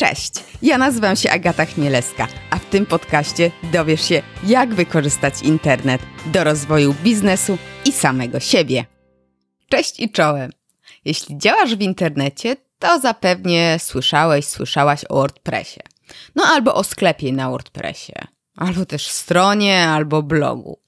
Cześć, ja nazywam się Agata Chmielewska, a w tym podcaście dowiesz się, jak wykorzystać internet do rozwoju biznesu i samego siebie. Cześć i czołem. Jeśli działasz w internecie, to zapewnie słyszałeś, słyszałaś o WordPressie. No albo o sklepie na WordPressie, albo też stronie, albo blogu.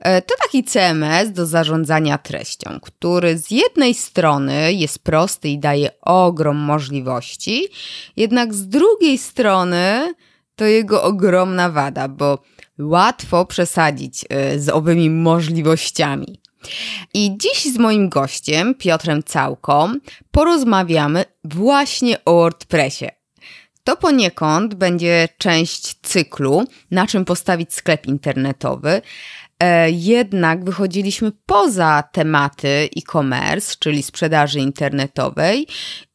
E, to taki CMS do zarządzania treścią, który z jednej strony jest prosty i daje ogrom możliwości, jednak z drugiej strony to jego ogromna wada, bo łatwo przesadzić e, z owymi możliwościami. I dziś z moim gościem, Piotrem Całką, porozmawiamy właśnie o WordPressie. To poniekąd będzie część cyklu, na czym postawić sklep internetowy, jednak wychodziliśmy poza tematy e-commerce, czyli sprzedaży internetowej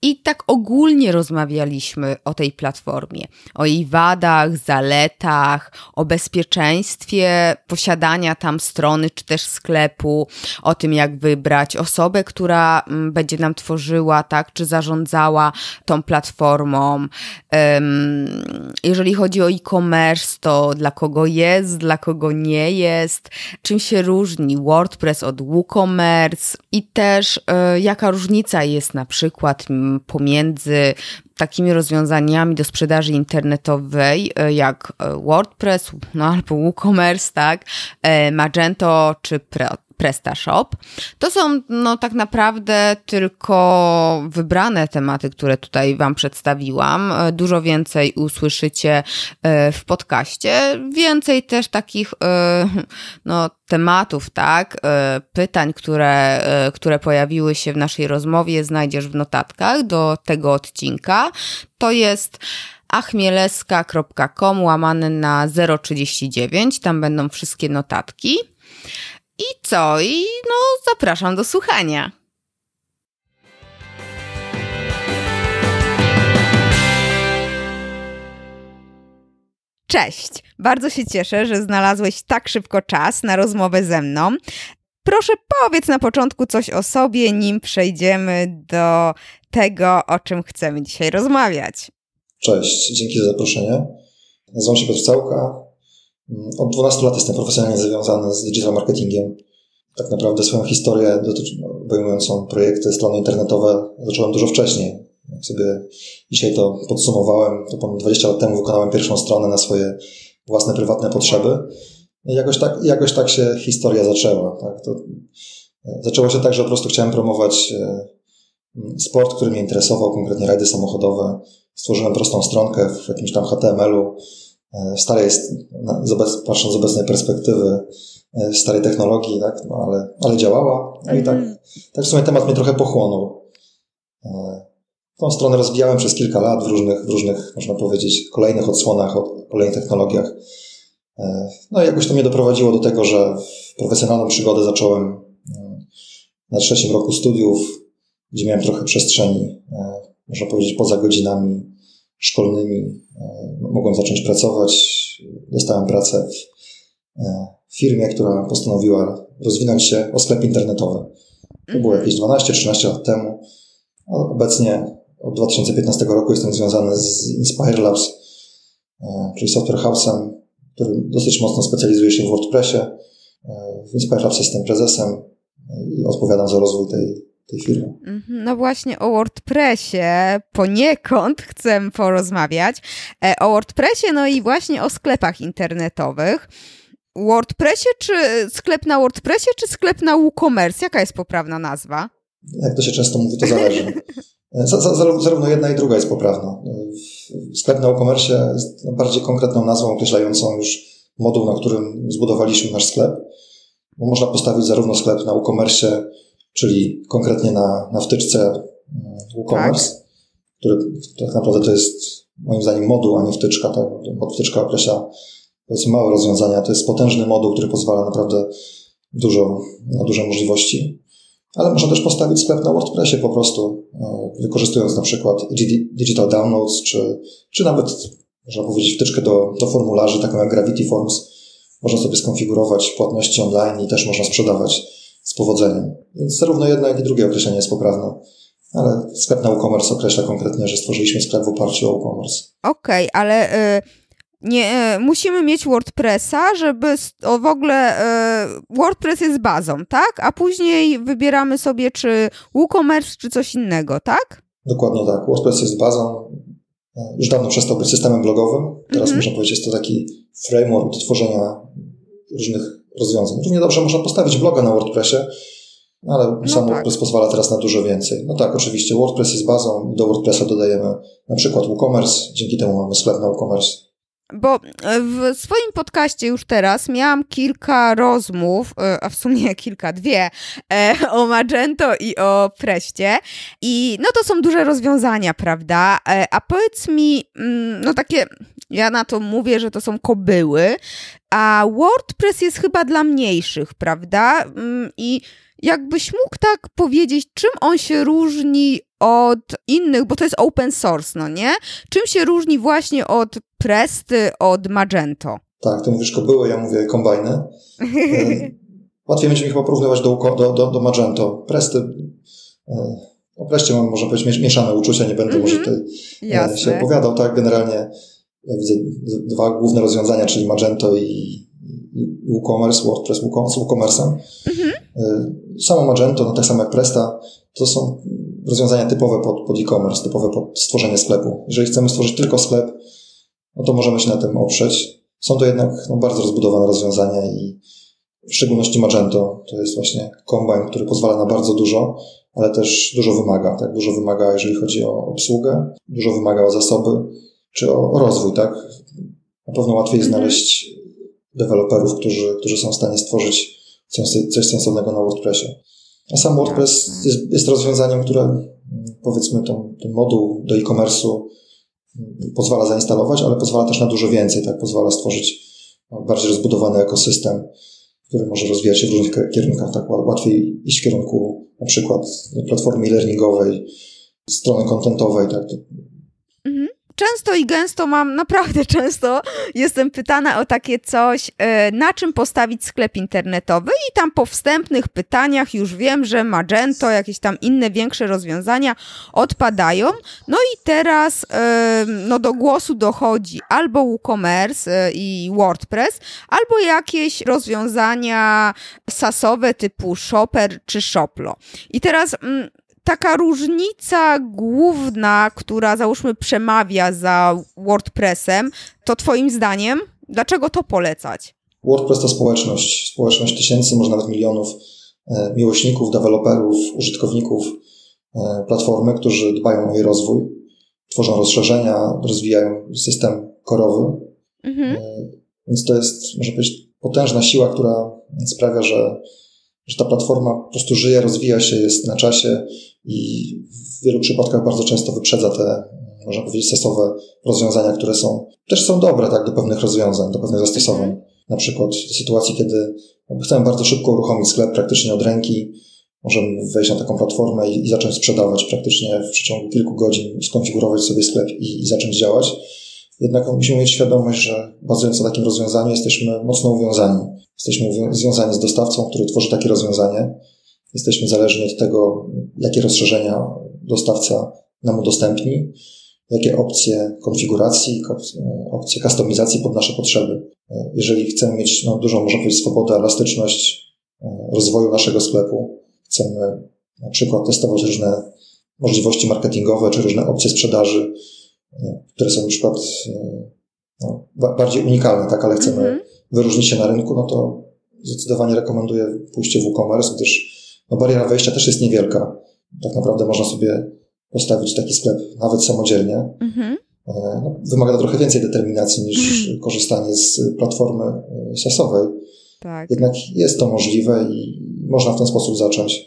i tak ogólnie rozmawialiśmy o tej platformie, o jej wadach, zaletach, o bezpieczeństwie posiadania tam strony czy też sklepu, o tym jak wybrać osobę, która mm, będzie nam tworzyła, tak, czy zarządzała tą platformą. Jeżeli chodzi o e-commerce, to dla kogo jest, dla kogo nie jest, czym się różni WordPress od WooCommerce i też e, jaka różnica jest na przykład pomiędzy takimi rozwiązaniami do sprzedaży internetowej e, jak e, WordPress, no albo WooCommerce, tak, Magento czy PrestaShop. To są no, tak naprawdę tylko wybrane tematy, które tutaj Wam przedstawiłam. Dużo więcej usłyszycie e, w podcaście. Więcej też takich e, no, tematów, tak, e, pytań, które, które pojawiły się w naszej rozmowie, znajdziesz w notatkach do tego odcinka. To jest achmieleska.com łamane na 039. Tam będą wszystkie notatki. I co? I no, zapraszam do słuchania. Cześć! Bardzo się cieszę, że znalazłeś tak szybko czas na rozmowę ze mną. Proszę powiedz na początku coś o sobie, nim przejdziemy do tego, o czym chcemy dzisiaj rozmawiać. Cześć, dzięki za zaproszenie. Nazywam się Piotr Całka, od 12 lat jestem profesjonalnie związany z digital marketingiem. Tak naprawdę swoją historię obejmującą projekty, strony internetowe zacząłem dużo wcześniej. Jak sobie dzisiaj to podsumowałem, to ponad 20 lat temu wykonałem pierwszą stronę na swoje własne prywatne potrzeby. I jakoś tak, jakoś tak się historia zaczęła. Tak? To e, zaczęło się tak, że po prostu chciałem promować e, sport, który mnie interesował, konkretnie rajdy samochodowe. Stworzyłem prostą stronkę w jakimś tam HTML-u, stare jest, patrząc z obecnej perspektywy, e, starej technologii, tak? no ale, ale działała. No i tak, mhm. tak w sumie temat mnie trochę pochłonął. E, tą stronę rozwijałem przez kilka lat w różnych, w różnych, można powiedzieć, kolejnych odsłonach, o kolejnych technologiach. No i jakoś to mnie doprowadziło do tego, że profesjonalną przygodę zacząłem na trzecim roku studiów, gdzie miałem trochę przestrzeni, można powiedzieć, poza godzinami szkolnymi e, mogłem zacząć pracować. Dostałem pracę e, w firmie, która postanowiła rozwinąć się o sklep internetowy. To było jakieś 12-13 lat temu. Obecnie od 2015 roku jestem związany z Inspire Labs, e, czyli software house'em, który dosyć mocno specjalizuje się w WordPressie. W Inspire Labs jestem prezesem i odpowiadam za rozwój tej, tej firmy. Mhm, no właśnie o WordPressie poniekąd chcę porozmawiać. E, o WordPressie, no i właśnie o sklepach internetowych. WordPressie czy sklep na WordPressie, czy sklep na WooCommerce? Jaka jest poprawna nazwa? Jak to się często mówi, to zależy. E, zarówno jedna i druga jest poprawna. E, sklep na WooCommerce jest bardziej konkretną nazwą określającą już moduł, na którym zbudowaliśmy nasz sklep. Bo można postawić zarówno sklep na WooCommerce, czyli konkretnie na, na wtyczce e, WooCommerce, tak. który tak naprawdę to jest moim zdaniem moduł, a nie wtyczka. Tak? Bo wtyczka określa powiedzmy małe rozwiązania. To jest potężny moduł, który pozwala naprawdę dużo, na duże możliwości. Ale można też postawić sklep na WordPressie po prostu, e, wykorzystując na przykład Digital Downloads, czy, czy nawet, można powiedzieć, wtyczkę do, do formularzy, taką jak Gravity Forms. Można sobie skonfigurować płatności online i też można sprzedawać z powodzeniem. Więc zarówno jedno, jak i drugie określenie jest poprawne. ale sklep na WooCommerce określa konkretnie, że stworzyliśmy sklep w oparciu o WooCommerce. Okej, okay, ale y, nie, y, musimy mieć WordPressa, żeby o, w ogóle y, WordPress jest bazą, tak? A później wybieramy sobie czy WooCommerce, czy coś innego, tak? Dokładnie tak. WordPress jest bazą. E, już dawno przestał być systemem blogowym. Teraz mm -hmm. można powiedzieć, jest to taki framework do tworzenia różnych rozwiązań. Równie dobrze można postawić bloga na WordPressie, ale no sam tak. WordPress pozwala teraz na dużo więcej. No tak, oczywiście WordPress jest bazą do WordPressa dodajemy na przykład WooCommerce, dzięki temu mamy sklep na WooCommerce. Bo e, w swoim podcaście już teraz miałam kilka rozmów, e, a w sumie kilka, dwie, e, o Magento i o Preście. I no to są duże rozwiązania, prawda? A powiedz mi, mm, no takie, ja na to mówię, że to są kobyły, a WordPress jest chyba dla mniejszych, prawda? Mm, I jakbyś mógł tak powiedzieć, czym on się różni od innych, bo to jest open source, no nie? Czym się różni właśnie od Presty, od Magento? Tak, ty mówisz kobyły, ja mówię kombajny. E, łatwiej będzie mi chyba porównywać do, do, do, do Magento. Presty, e, o Preście mam, można powiedzieć, mieszane uczucia, nie będę może tutaj e, się opowiadał. Tak, generalnie ja widzę dwa główne rozwiązania, czyli Magento i, WooCommerce, WordPress z WooCommerce'em. Mhm. Samo Magento, no tak samo jak Presta, to są rozwiązania typowe pod, pod e-commerce, typowe pod stworzenie sklepu. Jeżeli chcemy stworzyć tylko sklep, no to możemy się na tym oprzeć. Są to jednak no, bardzo rozbudowane rozwiązania i w szczególności Magento to jest właśnie kombine, który pozwala na bardzo dużo, ale też dużo wymaga. Tak? Dużo wymaga, jeżeli chodzi o obsługę, dużo wymaga o zasoby czy o, o rozwój. Tak? Na pewno łatwiej mhm. znaleźć deweloperów, którzy, którzy są w stanie stworzyć coś, coś sensownego na WordPressie. A sam WordPress jest, jest rozwiązaniem, które powiedzmy ten, ten moduł do e-commerce'u pozwala zainstalować, ale pozwala też na dużo więcej, tak? Pozwala stworzyć bardziej rozbudowany ekosystem, który może rozwijać się w różnych kierunkach, tak? Łatwiej iść w kierunku na przykład platformy e-learningowej, strony kontentowej, tak? Często i gęsto mam, naprawdę często jestem pytana o takie coś, e, na czym postawić sklep internetowy i tam po wstępnych pytaniach już wiem, że Magento, jakieś tam inne większe rozwiązania odpadają. No i teraz e, no do głosu dochodzi albo WooCommerce e, i WordPress, albo jakieś rozwiązania sasowe typu Shopper czy Shoplo. I teraz mm, taka różnica główna, która załóżmy przemawia za WordPressem, to Twoim zdaniem, dlaczego to polecać? WordPress to społeczność. Społeczność tysięcy, może nawet milionów e, miłośników, deweloperów, użytkowników e, platformy, którzy dbają o jej rozwój, tworzą rozszerzenia, rozwijają system korowy. Mhm. E, więc to jest, można powiedzieć, potężna siła, która sprawia, że że ta platforma po prostu żyje, rozwija się, jest na czasie i w wielu przypadkach bardzo często wyprzedza te, można powiedzieć, stosowe rozwiązania, które są, też są dobre, tak, do pewnych rozwiązań, do pewnych zastosowań. Mhm. Na przykład w sytuacji, kiedy chcemy bardzo szybko uruchomić sklep praktycznie od ręki, możemy wejść na taką platformę i, i zacząć sprzedawać praktycznie w przeciągu kilku godzin, skonfigurować sobie sklep i, i zacząć działać. Jednak musimy mieć świadomość, że bazując na takim rozwiązaniu jesteśmy mocno uwiązani. Jesteśmy związani z dostawcą, który tworzy takie rozwiązanie. Jesteśmy zależni od tego, jakie rozszerzenia dostawca nam udostępni, jakie opcje konfiguracji, opcje kustomizacji pod nasze potrzeby. Jeżeli chcemy mieć no, dużą, powiedzieć, swobodę, elastyczność e, rozwoju naszego sklepu, chcemy na przykład testować różne możliwości marketingowe czy różne opcje sprzedaży, e, które są na przykład e, no, bardziej unikalne, tak, ale chcemy mm -hmm. wyróżnić się na rynku, no to zdecydowanie rekomenduję pójście w e-commerce, gdyż no, bariera wejścia też jest niewielka. Tak naprawdę można sobie postawić taki sklep nawet samodzielnie. Mm-hmm. No, wymaga to trochę więcej determinacji niż mm-hmm. korzystanie z platformy e, sasowej. Tak. Jednak jest to możliwe i można w ten sposób zacząć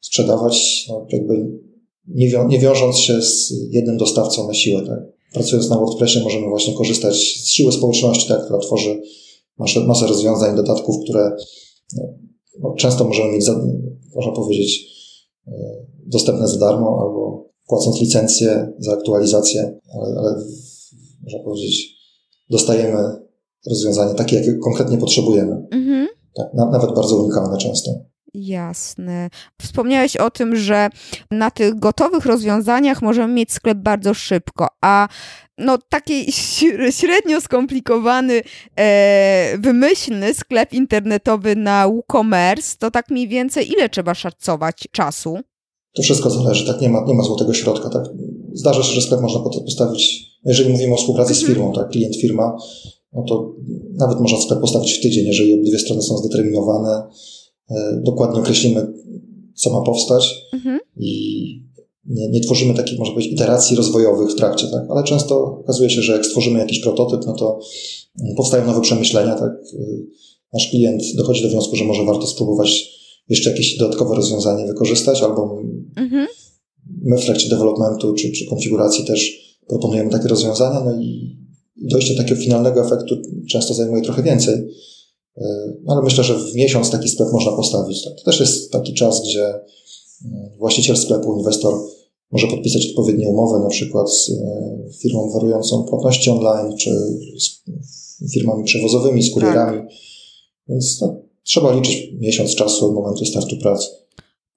sprzedawać, no, jakby nie, wią- nie wiążąc się z jednym dostawcą na siłę. Tak? Pracując na WordPressie możemy właśnie korzystać z siły społeczności, tak, która tworzy masę, masę rozwiązań, dodatków, które no, no, często możemy mieć, za, można powiedzieć, e, dostępne za darmo albo płacąc licencję za aktualizację, ale, ale można powiedzieć, dostajemy rozwiązanie takie, jakie konkretnie potrzebujemy. Mhm. Tak, na, nawet bardzo unikalne często. Jasne. Wspomniałeś o tym, że na tych gotowych rozwiązaniach możemy mieć sklep bardzo szybko, a no taki średnio skomplikowany, e, wymyślny sklep internetowy na WooCommerce, to tak mniej więcej ile trzeba szacować czasu? To wszystko zależy, tak? Nie ma, nie ma złotego środka, tak? Zdarza się, że sklep można postawić, jeżeli mówimy o współpracy z mhm. firmą, tak? Klient, firma, no to nawet można sklep postawić w tydzień, jeżeli obydwie strony są zdeterminowane, dokładnie określimy, co ma powstać mhm. i nie, nie tworzymy takich, może powiedzieć, iteracji rozwojowych w trakcie, tak? ale często okazuje się, że jak stworzymy jakiś prototyp, no to powstają nowe przemyślenia, tak? Nasz klient dochodzi do wniosku, że może warto spróbować jeszcze jakieś dodatkowe rozwiązanie wykorzystać, albo mhm. my w trakcie developmentu czy, czy konfiguracji też proponujemy takie rozwiązania, no i dojście do takiego finalnego efektu często zajmuje trochę więcej. E, ale myślę, że w miesiąc taki sklep można postawić. Tak? To też jest taki czas, gdzie e, właściciel sklepu, inwestor może podpisać odpowiednie umowy, na przykład z e, firmą oferującą płatności online, czy z firmami przewozowymi, z kurierami. Tak. Więc no, trzeba liczyć miesiąc czasu od momentu startu pracy.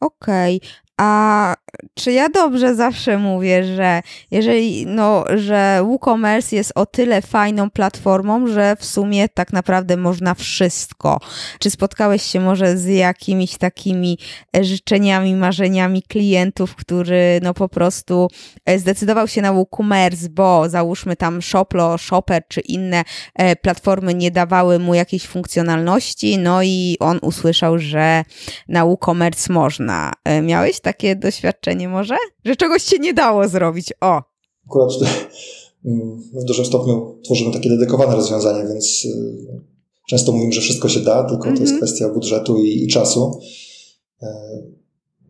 Okej, okay. A czy ja dobrze zawsze mówię, że jeżeli, no, że WooCommerce jest o tyle fajną platformą, że w sumie tak naprawdę można wszystko. Czy spotkałeś się może z jakimiś takimi e, życzeniami, marzeniami klientów, który no po prostu e, zdecydował się na WooCommerce, bo załóżmy tam Shoplo, Shopper czy inne e, platformy nie dawały mu jakiejś funkcjonalności, no i on usłyszał, że na WooCommerce można. Miałeś takie doświadczenie może? Że czegoś się nie dało zrobić, o! Akurat mm, w dużym stopniu tworzymy takie dedykowane rozwiązania, więc y, często mówimy, że wszystko się da, tylko mm -hmm. to jest mhm. kwestia budżetu i, i czasu. E,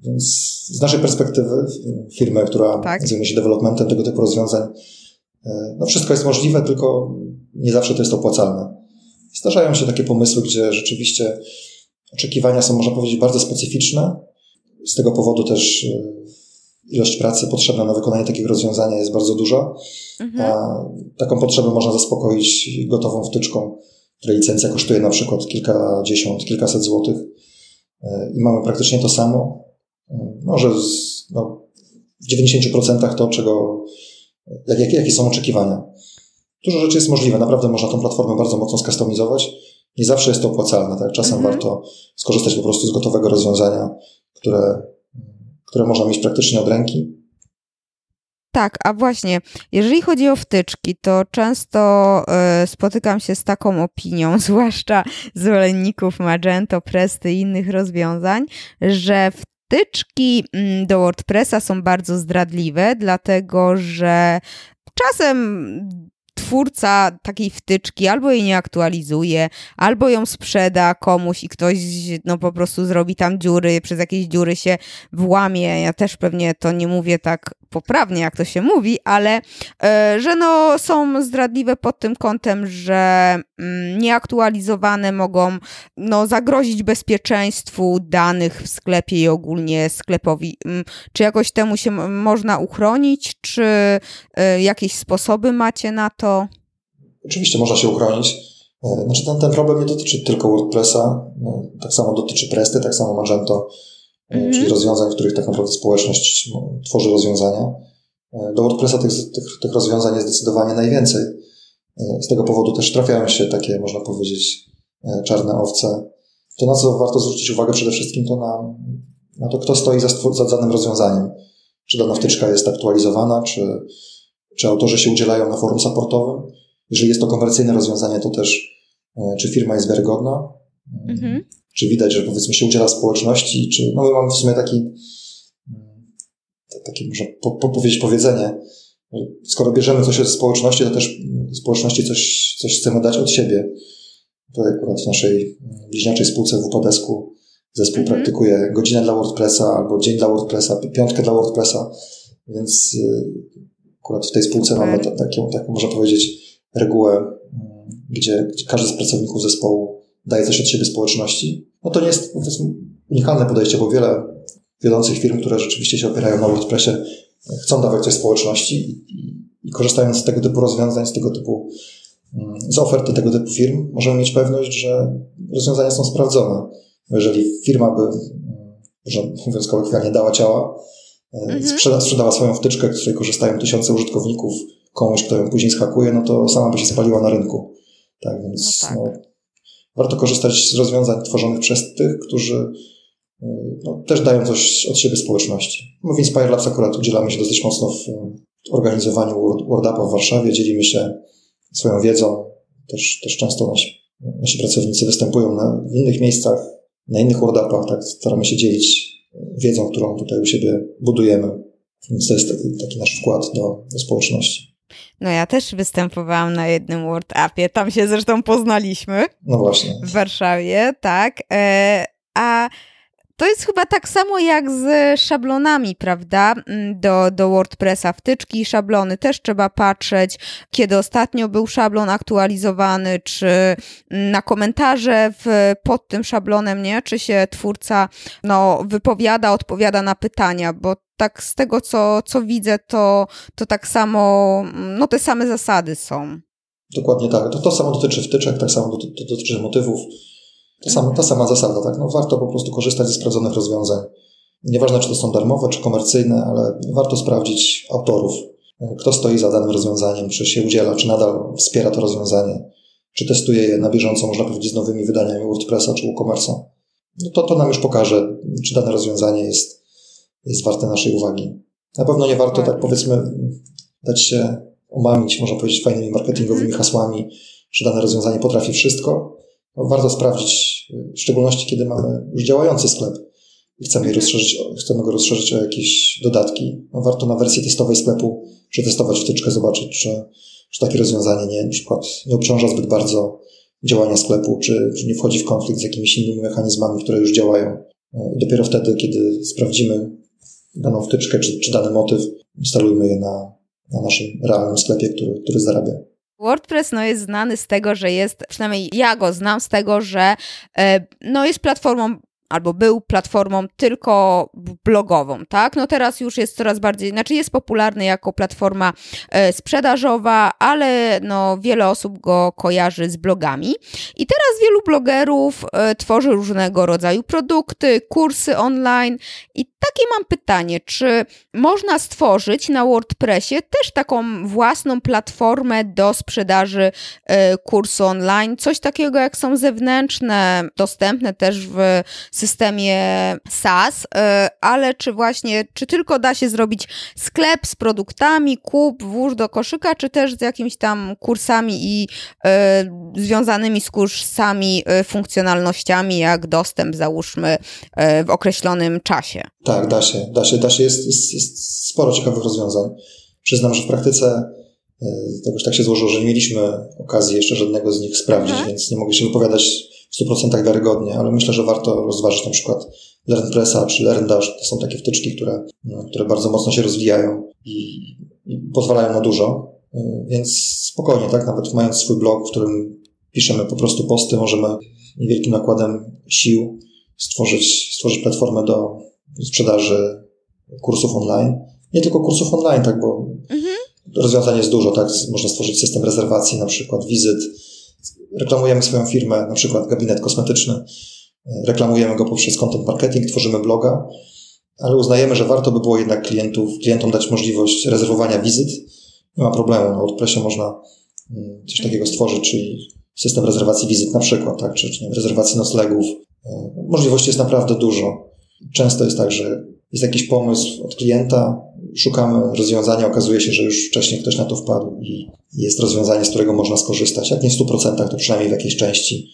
więc z naszej perspektywy firmy, która tak. zajmuje się developmentem tego typu rozwiązań, e, no wszystko jest możliwe, tylko nie zawsze to jest opłacalne. Zdarzają się takie pomysły, gdzie rzeczywiście oczekiwania są, można powiedzieć, bardzo specyficzne, z tego powodu też e, ilość pracy potrzebna na wykonanie takiego rozwiązania jest bardzo duża. Mhm. A taką potrzebę można zaspokoić gotową wtyczką, której licencja kosztuje na przykład kilkadziesiąt, kilkaset złotych e, i mamy praktycznie to samo. E, może z, no, w 90% to, czego, jak, jak, jakie są oczekiwania. Dużo rzeczy jest możliwe, naprawdę można tą platformę bardzo mocno skustomizować. Nie zawsze jest to opłacalne, tak? Czasem mhm. warto skorzystać po prostu z gotowego rozwiązania, które, które można mieć praktycznie od ręki. Tak, a właśnie, jeżeli chodzi o wtyczki, to często y, spotykam się z taką opinią, zwłaszcza zwolenników Magento, Presty i innych rozwiązań, że wtyczki mm, do WordPressa są bardzo zdradliwe, dlatego że czasem twórca takiej wtyczki albo jej nie aktualizuje, albo ją sprzeda komuś i ktoś no po prostu zrobi tam dziury, przez jakieś dziury się włamie. Ja też pewnie to nie mówię tak poprawnie, jak to się mówi, ale e, że no są zdradliwe pod tym kątem, że mm, nieaktualizowane mogą no zagrozić bezpieczeństwu danych w sklepie i ogólnie sklepowi. Mm, czy jakoś temu się można uchronić, czy e, jakieś sposoby macie na to? Oczywiście można się uchronić. E, znaczy ten, ten problem nie dotyczy tylko WordPressa, no, tak samo dotyczy Presty, tak samo Magento, mm -hmm. czyli rozwiązań, w których tak naprawdę społeczność no, tworzy rozwiązania. E, do WordPressa tych, tych, tych rozwiązań jest zdecydowanie najwięcej. Z tego powodu też trafiają się takie, można powiedzieć, czarne owce. To, na co warto zwrócić uwagę przede wszystkim, to na, na to, kto stoi za, za danym rozwiązaniem. Czy dana mhm. wtyczka jest aktualizowana, czy, czy autorzy się udzielają na forum supportowym. Jeżeli jest to komercyjne rozwiązanie, to też e, czy firma jest wiarygodna, mhm. Czy widać, że powiedzmy się udziela społeczności, czy no my mamy w sumie taki, mm, takie można po, po powiedzieć powiedzenie, skoro bierzemy coś od społeczności, to też społeczności coś, coś chcemy dać od siebie. Tutaj akurat w naszej bliźniaczej spółce w Upadesku zespół mhm. praktykuje godzinę dla WordPressa albo dzień dla WordPressa, piątkę dla WordPressa, więc y, Akurat w tej spółce okay. mamy taką, taką, można powiedzieć, regułę, mm, gdzie każdy z pracowników zespołu daje coś od siebie społeczności. No to nie jest, to jest unikalne podejście, bo wiele wiodących firm, które rzeczywiście się opierają na WordPressie, chcą dawać coś społeczności i, i, i korzystając z tego typu rozwiązań, z tego typu, mm, z oferty tego typu firm, możemy mieć pewność, że rozwiązania są sprawdzone. Jeżeli firma by, że mówiąc kolokwialnie, dała ciała, mhm. sprzeda, sprzedała swoją wtyczkę, z której korzystają tysiące użytkowników komuś, kto ją później schakuje, no to sama by się spaliła na rynku. Tak więc no tak. No, warto korzystać z rozwiązań tworzonych przez tych, którzy no, też dają coś od siebie społeczności. My w Inspire Labs akurat udzielamy się dosyć mocno w organizowaniu WordUpa w Warszawie, dzielimy się swoją wiedzą. Też, też często nasi, nasi pracownicy występują na, w innych miejscach, na innych WordUpach, tak staramy się dzielić wiedzą, którą tutaj u siebie budujemy. Więc to jest taki, taki nasz wkład do, do społeczności. No ja też występowałam na jednym WordUpie, tam się zresztą poznaliśmy. No właśnie. W Warszawie, tak. E, a to jest chyba tak samo jak z szablonami, prawda? Mm, do, do WordPressa wtyczki szablony też trzeba patrzeć, kiedy ostatnio był szablon aktualizowany, czy na komentarze w, pod tym szablonem, nie? Czy się twórca no, wypowiada, odpowiada na pytania, bo tak z tego, co, co widzę, to, to tak samo, no te same zasady są. Dokładnie tak. To, to samo dotyczy wtyczek, tak samo dotyczy motywów to sama, ta sama zasada, tak? No, warto po prostu korzystać ze sprawdzonych rozwiązań. Nieważne, czy to są darmowe, czy komercyjne, ale warto sprawdzić autorów, kto stoi za danym rozwiązaniem, czy się udziela, czy nadal wspiera to rozwiązanie, czy testuje je na bieżąco, można powiedzieć, z nowymi wydaniami WordPressa czy WooCommerce'a. No to, to nam już pokaże, czy dane rozwiązanie jest, jest warte naszej uwagi. Na pewno nie warto, tak powiedzmy, dać się omamić, można powiedzieć, fajnymi marketingowymi mhm. hasłami, że dane rozwiązanie potrafi wszystko, no, warto sprawdzić, w szczególności kiedy mamy już działający sklep i chcemy, mhm. rozszerzyć, chcemy go rozszerzyć o jakieś dodatki. No, warto na wersji testowej sklepu przetestować wtyczkę, zobaczyć, czy, czy takie rozwiązanie nie, na przykład nie obciąża zbyt bardzo działania sklepu, czy, czy nie wchodzi w konflikt z jakimiś innymi mechanizmami, które już działają. I dopiero wtedy, kiedy sprawdzimy daną wtyczkę czy, czy dany motyw, instalujmy je na, na naszym realnym sklepie, który, który zarabia. WordPress no, jest znany z tego, że jest, przynajmniej ja go znam z tego, że e, no, jest platformą albo był platformą tylko blogową, tak? No teraz już jest coraz bardziej, znaczy jest popularny jako platforma e, sprzedażowa, ale no wiele osób go kojarzy z blogami. I teraz wielu blogerów e, tworzy różnego rodzaju produkty, kursy online i takie mam pytanie, czy można stworzyć na WordPressie też taką własną platformę do sprzedaży e, kursu online? Coś takiego jak są zewnętrzne, dostępne też w systemie SaaS, e, ale czy właśnie, czy tylko da się zrobić sklep z produktami, kup, włóż do koszyka, czy też z jakimiś tam kursami i e, związanymi z kursami funkcjonalnościami, jak dostęp, załóżmy, w określonym czasie? Tak tak, da się, da się, da się. Jest, jest, jest sporo ciekawych rozwiązań. Przyznam, że w praktyce jakoś tak się złożyło, że nie mieliśmy okazji jeszcze żadnego z nich sprawdzić, mhm. więc nie mogę się wypowiadać w 100% wiarygodnie, ale myślę, że warto rozważyć na przykład LearnPressa czy LearnDash. To są takie wtyczki, które, no, które bardzo mocno się rozwijają i, i pozwalają na dużo. E, więc spokojnie, tak, nawet mając swój blog, w którym piszemy po prostu posty, możemy niewielkim nakładem sił stworzyć, stworzyć platformę do sprzedaży kursów online. Nie tylko kursów online, tak, bo mhm. rozwiązań jest dużo, tak? Można stworzyć system rezerwacji, na przykład wizyt. Reklamujemy swoją firmę, na przykład gabinet kosmetyczny. Reklamujemy go poprzez content marketing, tworzymy bloga, ale uznajemy, że warto by było jednak klientów, klientom dać możliwość rezerwowania wizyt. Nie ma problemu. Na WordPressie można mm, coś takiego stworzyć, czyli system rezerwacji wizyt na przykład, tak? czy, czy rezerwacji noclegów. Możliwości jest naprawdę dużo. Często jest tak, że jest jakiś pomysł od klienta, szukamy rozwiązania, okazuje się, że już wcześniej ktoś na to wpadł i jest rozwiązanie, z którego można skorzystać. Jak nie w 100%, to przynajmniej w jakiejś części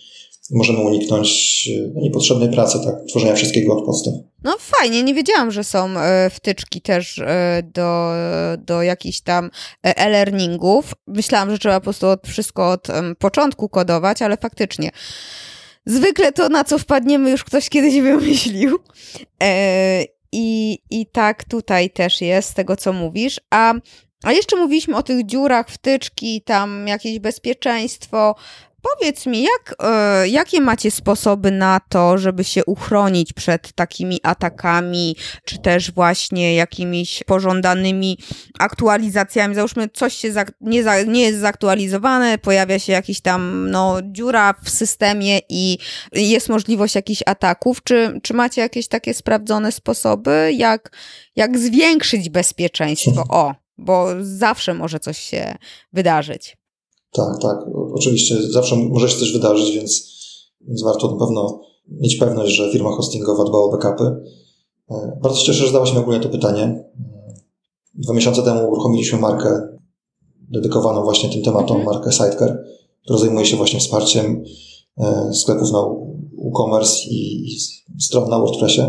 możemy uniknąć no, niepotrzebnej pracy, tak, tworzenia wszystkiego od podstaw. No fajnie, nie wiedziałam, że są e, wtyczki też e, do, do jakichś tam e, e-learningów. Myślałam, że trzeba po prostu od, wszystko od początku kodować, ale faktycznie Zwykle to, na co wpadniemy, już ktoś kiedyś wymyślił. E, i, I tak tutaj też jest, z tego co mówisz. A, a jeszcze mówiliśmy o tych dziurach, wtyczki, tam jakieś bezpieczeństwo. Powiedz mi, jak, e, jakie macie sposoby na to, żeby się uchronić przed takimi atakami, czy też właśnie jakimiś pożądanymi aktualizacjami? Załóżmy, coś się za, nie, za, nie jest zaktualizowane, pojawia się jakiś tam no, dziura w systemie i jest możliwość jakichś ataków. Czy, czy macie jakieś takie sprawdzone sposoby, jak, jak zwiększyć bezpieczeństwo? O, bo zawsze może coś się wydarzyć. Tak, tak. Oczywiście zawsze może się coś wydarzyć, więc, więc warto na pewno mieć pewność, że firma hostingowa dba o backupy. E, bardzo się cieszę, że zadałaś mi ogólnie to pytanie. E, dwa miesiące temu uruchomiliśmy markę dedykowaną właśnie tym tematom, mhm. markę Sidecar, która zajmuje się właśnie wsparciem e, sklepów na e-commerce i stron na WordPressie.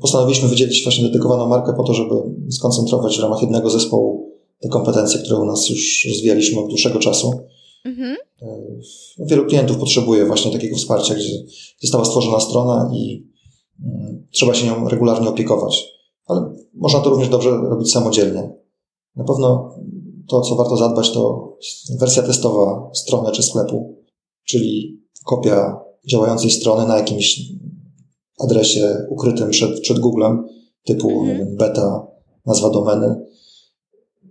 Postanowiliśmy wydzielić właśnie dedykowaną markę po to, żeby skoncentrować w ramach jednego zespołu te kompetencje, które u nas już rozwijaliśmy od dłuższego czasu. Mhm. E, wielu klientów potrzebuje właśnie takiego wsparcia, gdzie została stworzona strona i mm, trzeba się nią regularnie opiekować. Ale można to również dobrze robić samodzielnie. Na pewno to, co warto zadbać, to wersja testowa strony czy sklepu, czyli kopia działającej strony na jakimś adresie ukrytym przed, przed Googlem, typu mhm. beta, nazwa domeny,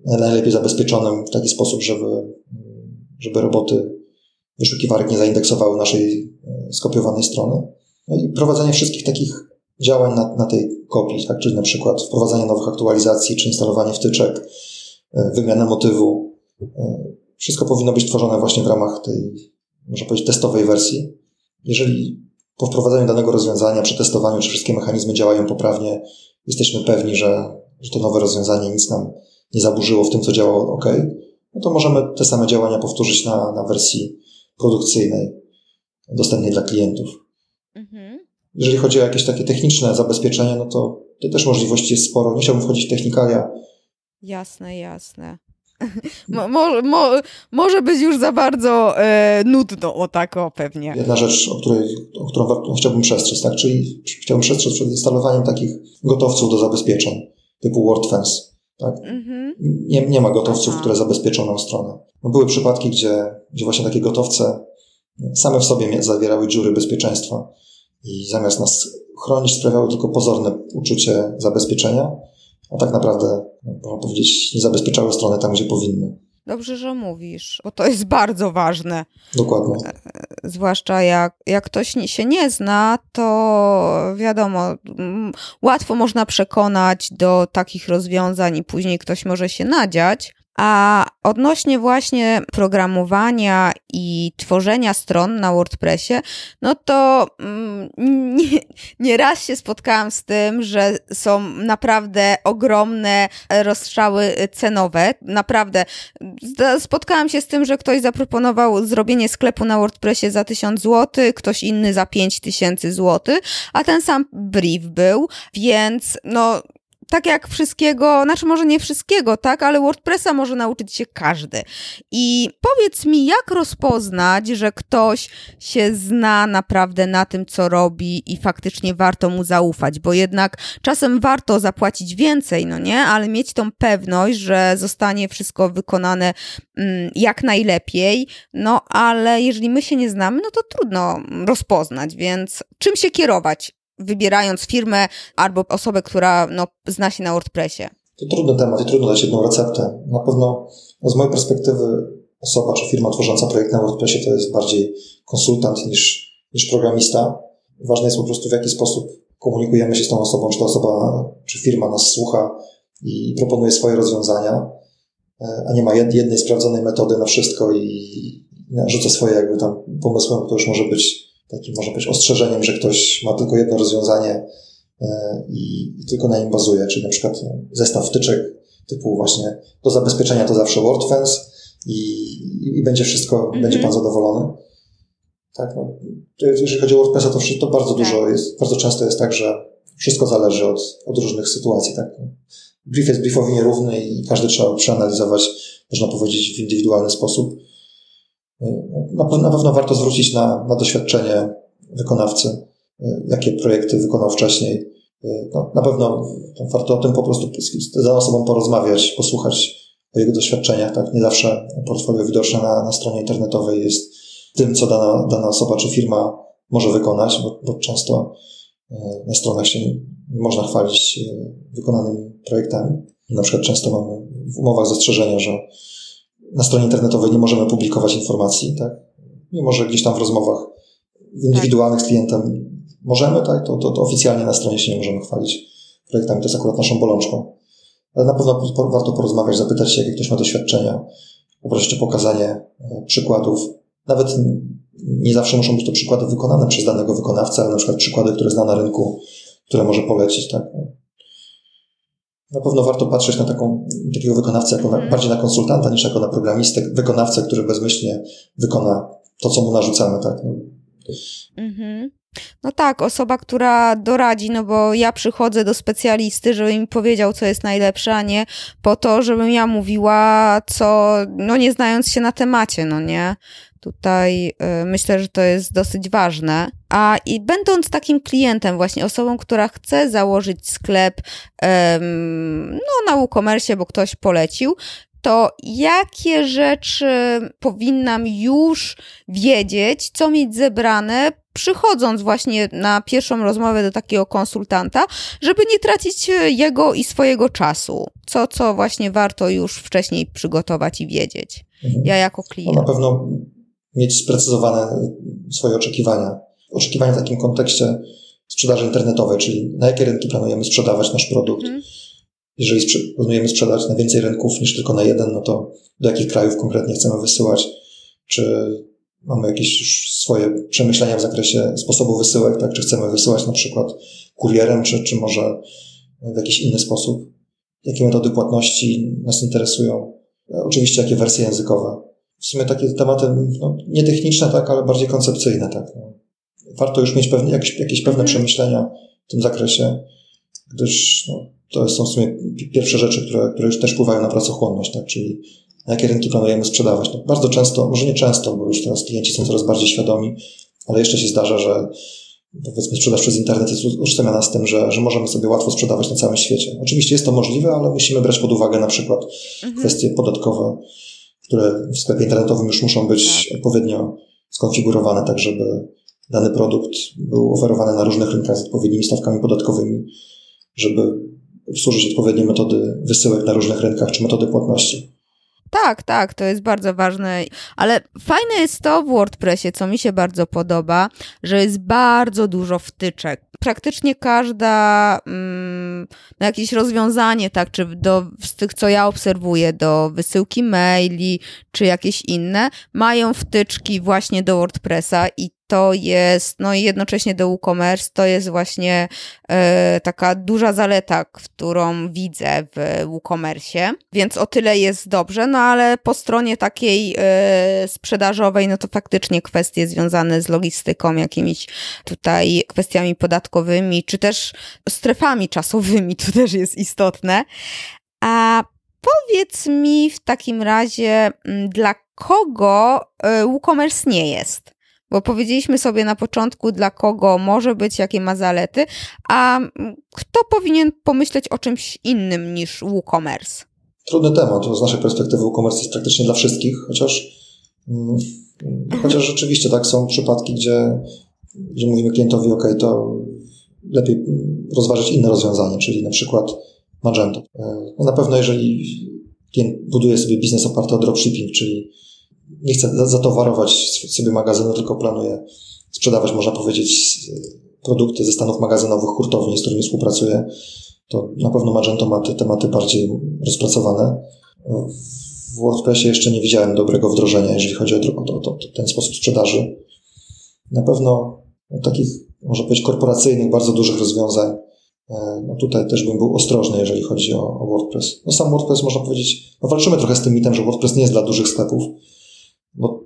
najlepiej zabezpieczonym w taki sposób, żeby, żeby roboty wyszukiwarek nie zaindeksowały naszej e, skopiowanej strony. No i prowadzenie wszystkich takich działań na, na tej kopii, tak? czyli na przykład wprowadzanie nowych aktualizacji, czy instalowanie wtyczek, e, wymiana motywu. E, wszystko powinno być tworzone właśnie w ramach tej, można powiedzieć, testowej wersji. Jeżeli po wprowadzeniu danego rozwiązania, przetestowaniu, czy wszystkie mechanizmy działają poprawnie, jesteśmy pewni, że, że to nowe rozwiązanie nic nam nie zaburzyło w tym, co działało ok, no to możemy te same działania powtórzyć na, na wersji produkcyjnej, dostępnej dla klientów. Mhm. Jeżeli chodzi o jakieś takie techniczne zabezpieczenia, no to, to też możliwości jest sporo. Nie chciałbym wchodzić w technikalia. Jasne, jasne. Mo, mo, mo, może być już za bardzo e, nudno o tak o pewnie. Jedna rzecz, o, której, o którą chciałbym przestrzec, tak? czyli chciałbym przestrzec przed instalowaniem takich gotowców do zabezpieczeń typu WordFence. Tak? Mhm. Nie, nie ma gotowców, Aha. które zabezpieczą nam stronę. No były przypadki, gdzie, gdzie właśnie takie gotowce same w sobie zawierały dziury bezpieczeństwa i zamiast nas chronić, sprawiały tylko pozorne uczucie zabezpieczenia, a tak naprawdę, można powiedzieć, nie zabezpieczały strony tam, gdzie powinny. Dobrze, że mówisz, bo to jest bardzo ważne. Dokładnie. Zwłaszcza jak, jak ktoś się nie zna, to wiadomo, łatwo można przekonać do takich rozwiązań i później ktoś może się nadziać. A odnośnie właśnie programowania i tworzenia stron na WordPressie, no to mm, nie, nie raz się spotkałam z tym, że są naprawdę ogromne rozstrzały cenowe. Naprawdę spotkałam się z tym, że ktoś zaproponował zrobienie sklepu na WordPressie za 1000 zł, ktoś inny za 5000 zł, a ten sam brief był, więc no tak jak wszystkiego, znaczy może nie wszystkiego, tak, ale WordPressa może nauczyć się każdy. I powiedz mi, jak rozpoznać, że ktoś się zna naprawdę na tym, co robi i faktycznie warto mu zaufać, bo jednak czasem warto zapłacić więcej, no nie, ale mieć tą pewność, że zostanie wszystko wykonane mm, jak najlepiej, no ale jeżeli my się nie znamy, no to trudno rozpoznać, więc czym się kierować? Wybierając firmę albo osobę, która no, zna się na WordPressie? To trudny temat i trudno dać jedną receptę. Na pewno no, z mojej perspektywy osoba czy firma tworząca projekt na WordPressie to jest bardziej konsultant niż, niż programista. Ważne jest po prostu w jaki sposób komunikujemy się z tą osobą, czy ta osoba, czy firma nas słucha i proponuje swoje rozwiązania, e, a nie ma jednej sprawdzonej metody na wszystko i rzuca swoje jakby tam pomysłem, to już może być takim, można powiedzieć, ostrzeżeniem, że ktoś ma tylko jedno rozwiązanie e, i, i tylko na nim bazuje, czyli na przykład zestaw wtyczek typu właśnie do zabezpieczenia to zawsze WordFence i, i będzie wszystko, -hmm. będzie pan zadowolony. Tak, no, jeżeli chodzi o WordPressa, to, to bardzo dużo tak. jest, bardzo często jest tak, że wszystko zależy od, od różnych sytuacji, tak. Brief jest briefowi nierówny i każdy trzeba przeanalizować, można powiedzieć, w indywidualny sposób. Na, na pewno warto zwrócić na, na doświadczenie wykonawcy, jakie projekty wykonał wcześniej. No, na pewno warto o tym po prostu z daną osobą porozmawiać, posłuchać o jego doświadczeniach. Tak? Nie zawsze portfolio widoczne na, na stronie internetowej jest tym, co dana, dana osoba czy firma może wykonać, bo, bo często e, na stronach się można chwalić wykonanymi projektami. Na przykład często mamy w umowach zastrzeżenia, że na stronie internetowej nie możemy publikować informacji, tak? Mimo, że gdzieś tam w rozmowach indywidualnych z klientem możemy, tak? To, to, to oficjalnie na stronie się nie możemy chwalić projektami. To jest akurat naszą bolączką. Ale na pewno warto porozmawiać, zapytać się, jakie ktoś ma doświadczenia, poprosić o pokazanie e, przykładów. Nawet nie zawsze muszą być to przykłady wykonane przez danego wykonawcę, ale na przykład przykłady, które zna na rynku, które może polecić, tak? Na pewno warto patrzeć na taką, takiego wykonawcę jako na, mhm. bardziej na konsultanta niż jako na programistę, wykonawcę, który bezmyślnie wykona to, co mu narzucamy, tak? No. Mhm. No tak, osoba, która doradzi, no bo ja przychodzę do specjalisty, żeby mi powiedział, co jest najlepsze, a nie po to, żebym ja mówiła, co, no nie znając się na temacie, no nie? Tutaj y, myślę, że to jest dosyć ważne. A i będąc takim klientem, właśnie osobą, która chce założyć sklep no, na WooCommerce, bo ktoś polecił, to jakie rzeczy powinnam już wiedzieć, co mieć zebrane, przychodząc właśnie na pierwszą rozmowę do takiego konsultanta, żeby nie tracić jego i swojego czasu? Co, co właśnie warto już wcześniej przygotować i wiedzieć? Mhm. Ja jako klient. No na pewno mieć sprecyzowane swoje oczekiwania. Oczekiwania w takim kontekście sprzedaży internetowej, czyli na jakie rynki planujemy sprzedawać nasz produkt. Mhm. Jeżeli sprze- planujemy sprzedać na więcej rynków niż tylko na jeden, no to do jakich krajów konkretnie chcemy wysyłać? Czy mamy jakieś już swoje przemyślenia w zakresie sposobu wysyłek, tak? Czy chcemy wysyłać na przykład kurierem, czy, czy może w jakiś inny sposób? Jakie metody płatności nas interesują? Oczywiście jakie wersje językowe w sumie takie tematy no, nie techniczne, tak, ale bardziej koncepcyjne. Tak, no. Warto już mieć pewne, jakieś, jakieś pewne mhm. przemyślenia w tym zakresie, gdyż no, to są w sumie pierwsze rzeczy, które, które już też wpływają na pracochłonność, tak, czyli na jakie rynki planujemy sprzedawać. No, bardzo często, może nie często, bo już teraz klienci są coraz bardziej świadomi, ale jeszcze się zdarza, że powiedzmy sprzedaż przez internet jest utożsamiana z tym, że, że możemy sobie łatwo sprzedawać na całym świecie. Oczywiście jest to możliwe, ale musimy brać pod uwagę na przykład mhm. kwestie podatkowe, które w sklepie internetowym już muszą być tak. odpowiednio skonfigurowane, tak żeby dany produkt był oferowany na różnych rynkach z odpowiednimi stawkami podatkowymi, żeby służyć odpowiednie metody wysyłek na różnych rynkach czy metody płatności. Tak, tak, to jest bardzo ważne, ale fajne jest to w WordPressie, co mi się bardzo podoba, że jest bardzo dużo wtyczek. Praktycznie każda, mm, no jakieś rozwiązanie, tak, czy do, z tych, co ja obserwuję, do wysyłki maili, czy jakieś inne, mają wtyczki właśnie do WordPressa i to jest, no i jednocześnie do WooCommerce, to jest właśnie e, taka duża zaleta, którą widzę w WooCommerce, więc o tyle jest dobrze, no ale po stronie takiej e, sprzedażowej, no to faktycznie kwestie związane z logistyką, jakimiś tutaj kwestiami podatkowymi, czy też strefami czasowymi, to też jest istotne. A powiedz mi w takim razie, dla kogo e, WooCommerce nie jest? Bo powiedzieliśmy sobie na początku, dla kogo może być, jakie ma zalety, a kto powinien pomyśleć o czymś innym niż WooCommerce? Trudny temat. Z naszej perspektywy WooCommerce jest praktycznie dla wszystkich, chociaż, mm, chociaż rzeczywiście tak są przypadki, gdzie, gdzie mówimy klientowi, OK, to lepiej rozważyć inne rozwiązanie, czyli na przykład Magento. E, no na pewno jeżeli klient buduje sobie biznes oparty o dropshipping, czyli nie chcę zatowarować sobie magazynu, tylko planuję sprzedawać, można powiedzieć, produkty ze stanów magazynowych hurtowni, z którymi współpracuję, to na pewno Magento ma te tematy bardziej rozpracowane. W WordPressie jeszcze nie widziałem dobrego wdrożenia, jeżeli chodzi o, o, o ten sposób sprzedaży. Na pewno takich, można powiedzieć, korporacyjnych, bardzo dużych rozwiązań, e, no tutaj też bym był ostrożny, jeżeli chodzi o, o WordPress. No sam WordPress, można powiedzieć, no walczymy trochę z tym mitem, że WordPress nie jest dla dużych sklepów, bo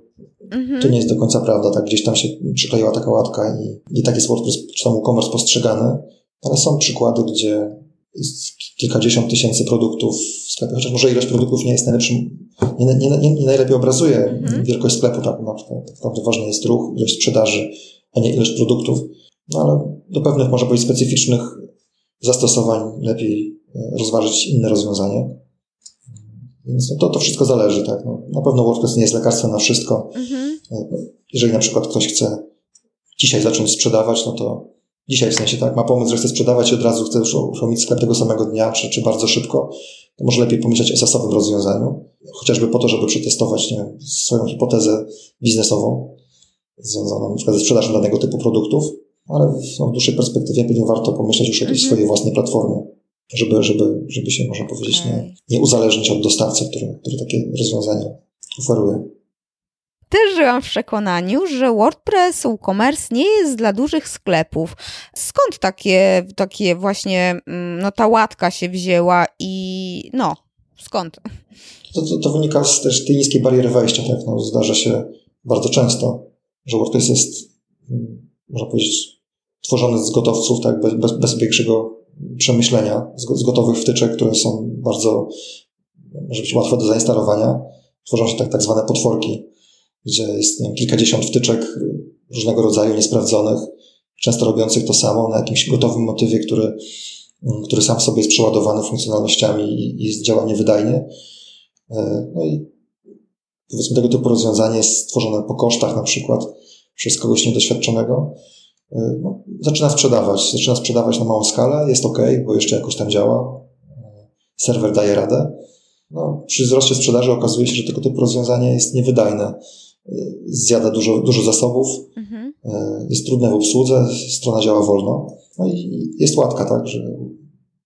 mhm. to nie jest do końca prawda, tak gdzieś tam się przykleiła taka łatka i, i tak jest WordPress czy tam e-commerce postrzegany, ale są przykłady, gdzie jest kilkadziesiąt tysięcy produktów w sklepie, chociaż może ilość produktów nie jest najlepszym, nie, nie, nie, nie najlepiej obrazuje mhm. wielkość sklepu, tak, no, naprawdę ważny jest ruch, ilość sprzedaży, a nie ilość produktów, no ale do pewnych, może być specyficznych zastosowań lepiej e, rozważyć inne rozwiązanie. Więc no to, to wszystko zależy, tak. No, na pewno WordPress nie jest lekarstwem na wszystko. Mhm. Jeżeli na przykład ktoś chce dzisiaj zacząć sprzedawać, no to dzisiaj w sensie, tak, ma pomysł, że chce sprzedawać i od razu chce już uruchomić sklep tego samego dnia, czy, czy bardzo szybko, to może lepiej pomyśleć o zasowym rozwiązaniu, chociażby po to, żeby przetestować nie wiem, swoją hipotezę biznesową związaną na przykład ze sprzedażą danego typu produktów, ale w, no, w dłuższej perspektywie pewnie warto pomyśleć już o jakiejś mhm. swojej własnej platformie, żeby, żeby, żeby się, można powiedzieć, okay. nie, nie uzależnić od dostawcy, który, który takie rozwiązania oferuje. Też żyłam w przekonaniu, że WordPress, WooCommerce nie jest dla dużych sklepów. Skąd takie, takie właśnie, mm, no ta łatka się wzięła i no, skąd? To, to, to wynika z też tej niskiej bariery wejścia, tak? No, zdarza się bardzo często, że WordPress jest, mm, można powiedzieć, tworzony z gotowców, tak, bez, bez, bez większego przemyślenia, z, gotowych wtyczek, które są bardzo, może być łatwe do zainstalowania. Tworzą się tak, tak zwane potworki, gdzie jest nie wiem, kilkadziesiąt wtyczek różnego rodzaju niesprawdzonych, często robiących to samo na jakimś gotowym motywie, który, który sam w sobie jest przeładowany funkcjonalnościami i, i działa niewydajnie. E, no i powiedzmy tego typu rozwiązanie jest stworzone po kosztach na przykład przez kogoś niedoświadczonego. E, no, zaczyna sprzedawać, zaczyna sprzedawać na małą skalę, jest ok, bo jeszcze jakoś tam działa, e, serwer daje radę. No, przy wzroście sprzedaży okazuje się, że tego typu rozwiązanie jest niewydajne zjada dużo, dużo zasobów, mhm. E, jest trudne w obsłudze, strona działa wolno. No i jest łatka, tak, że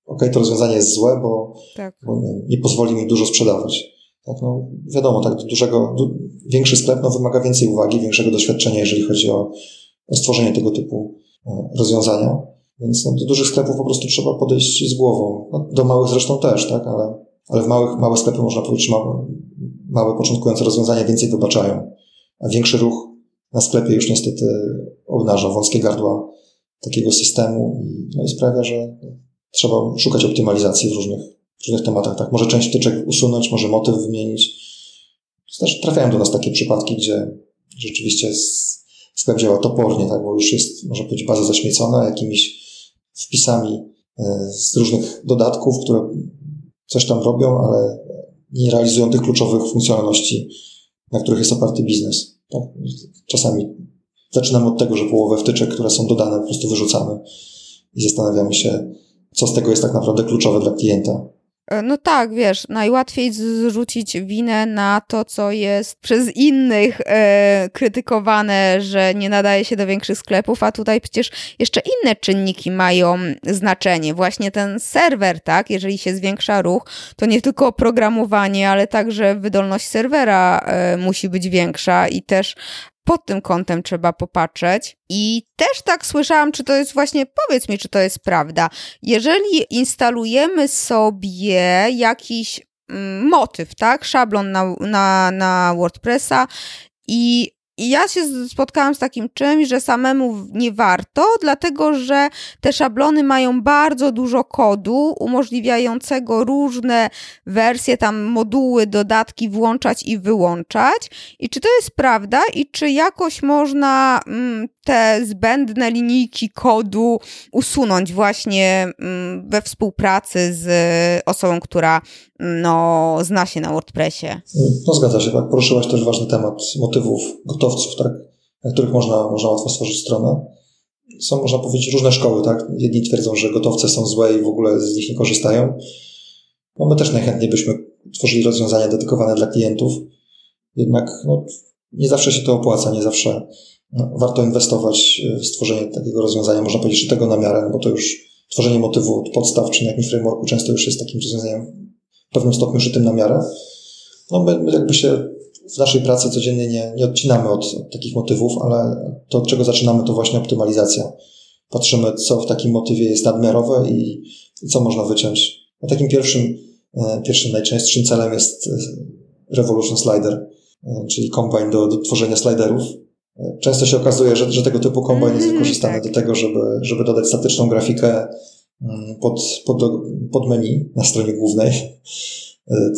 ok, to rozwiązanie jest złe, bo, tak. bo nie, nie, pozwoli mi dużo sprzedawać. Tak, no, wiadomo, tak, dużego, du, większy sklep no, wymaga więcej uwagi, większego doświadczenia, jeżeli chodzi o stworzenie tego typu e, rozwiązania. Więc no, do dużych sklepów po prostu trzeba podejść z głową. No, do małych zresztą też, tak, ale, ale w małych, małe sklepy można powiedzieć, małe, małe początkujące rozwiązania więcej wybaczają a większy ruch na sklepie już niestety obnaża wąskie gardła takiego systemu i, no i sprawia, że trzeba szukać optymalizacji w różnych, w różnych tematach. Tak, może część wtyczek usunąć, może motyw wymienić. Też trafiają do nas takie przypadki, gdzie rzeczywiście sklep działa topornie, tak, bo już jest, można powiedzieć, baza zaśmiecona jakimiś wpisami e, z różnych dodatków, które coś tam robią, ale nie realizują tych kluczowych funkcjonalności na których jest oparty biznes. Tak? Czasami zaczynamy od tego, że połowę wtyczek, które są dodane, po prostu wyrzucamy i zastanawiamy się, co z tego jest tak naprawdę kluczowe dla klienta. E, no tak, wiesz, najłatwiej zrzucić winę na to, co jest przez innych e, krytykowane, że nie nadaje się do większych sklepów, a tutaj przecież jeszcze inne czynniki mają znaczenie. Właśnie ten serwer, tak, jeżeli się zwiększa ruch, to nie tylko oprogramowanie, ale także wydolność serwera e, musi być większa i też pod tym kątem trzeba popatrzeć. I też tak słyszałam, czy to jest właśnie, powiedz mi, czy to jest prawda. Jeżeli instalujemy sobie jakiś mm, motyw, tak, szablon na, na, na WordPressa i i ja się spotkałam z takim czymś, że samemu nie warto, dlatego że te szablony mają bardzo dużo kodu umożliwiającego różne wersje, tam moduły, dodatki włączać i wyłączać. I czy to jest prawda i czy jakoś można mm, te zbędne linijki kodu usunąć właśnie mm, we współpracy z osobą, która no, zna się na WordPressie. No zgadza się, tak. Poruszyłaś też ważny temat motywów, gotowców, tak, na których można, można łatwo stworzyć stronę. Są, można powiedzieć, różne szkoły, tak. Jedni twierdzą, że gotowce są złe i w ogóle z nich nie korzystają. No my też najchętniej byśmy tworzyli rozwiązania dedykowane dla klientów. Jednak no, nie zawsze się to opłaca, nie zawsze no, warto inwestować w stworzenie takiego rozwiązania, można powiedzieć, że tego na miarę, no bo to już tworzenie motywu od podstaw czy na jakimś frameworku często już jest takim rozwiązaniem w pewnym stopniu szytym na miarę. No my, my jakby się w naszej pracy codziennie nie, nie odcinamy od, od, takich motywów, ale to, od czego zaczynamy, to właśnie optymalizacja. Patrzymy, co w takim motywie jest nadmiarowe i, i co można wyciąć. No takim pierwszym, e, pierwszym najczęstszym celem jest e, Revolution Slider, e, czyli kombine do, do tworzenia sliderów. Często się okazuje, że, że tego typu kombine jest mhm, wykorzystany tak. do tego, żeby, żeby dodać statyczną grafikę pod, pod, pod menu na stronie głównej,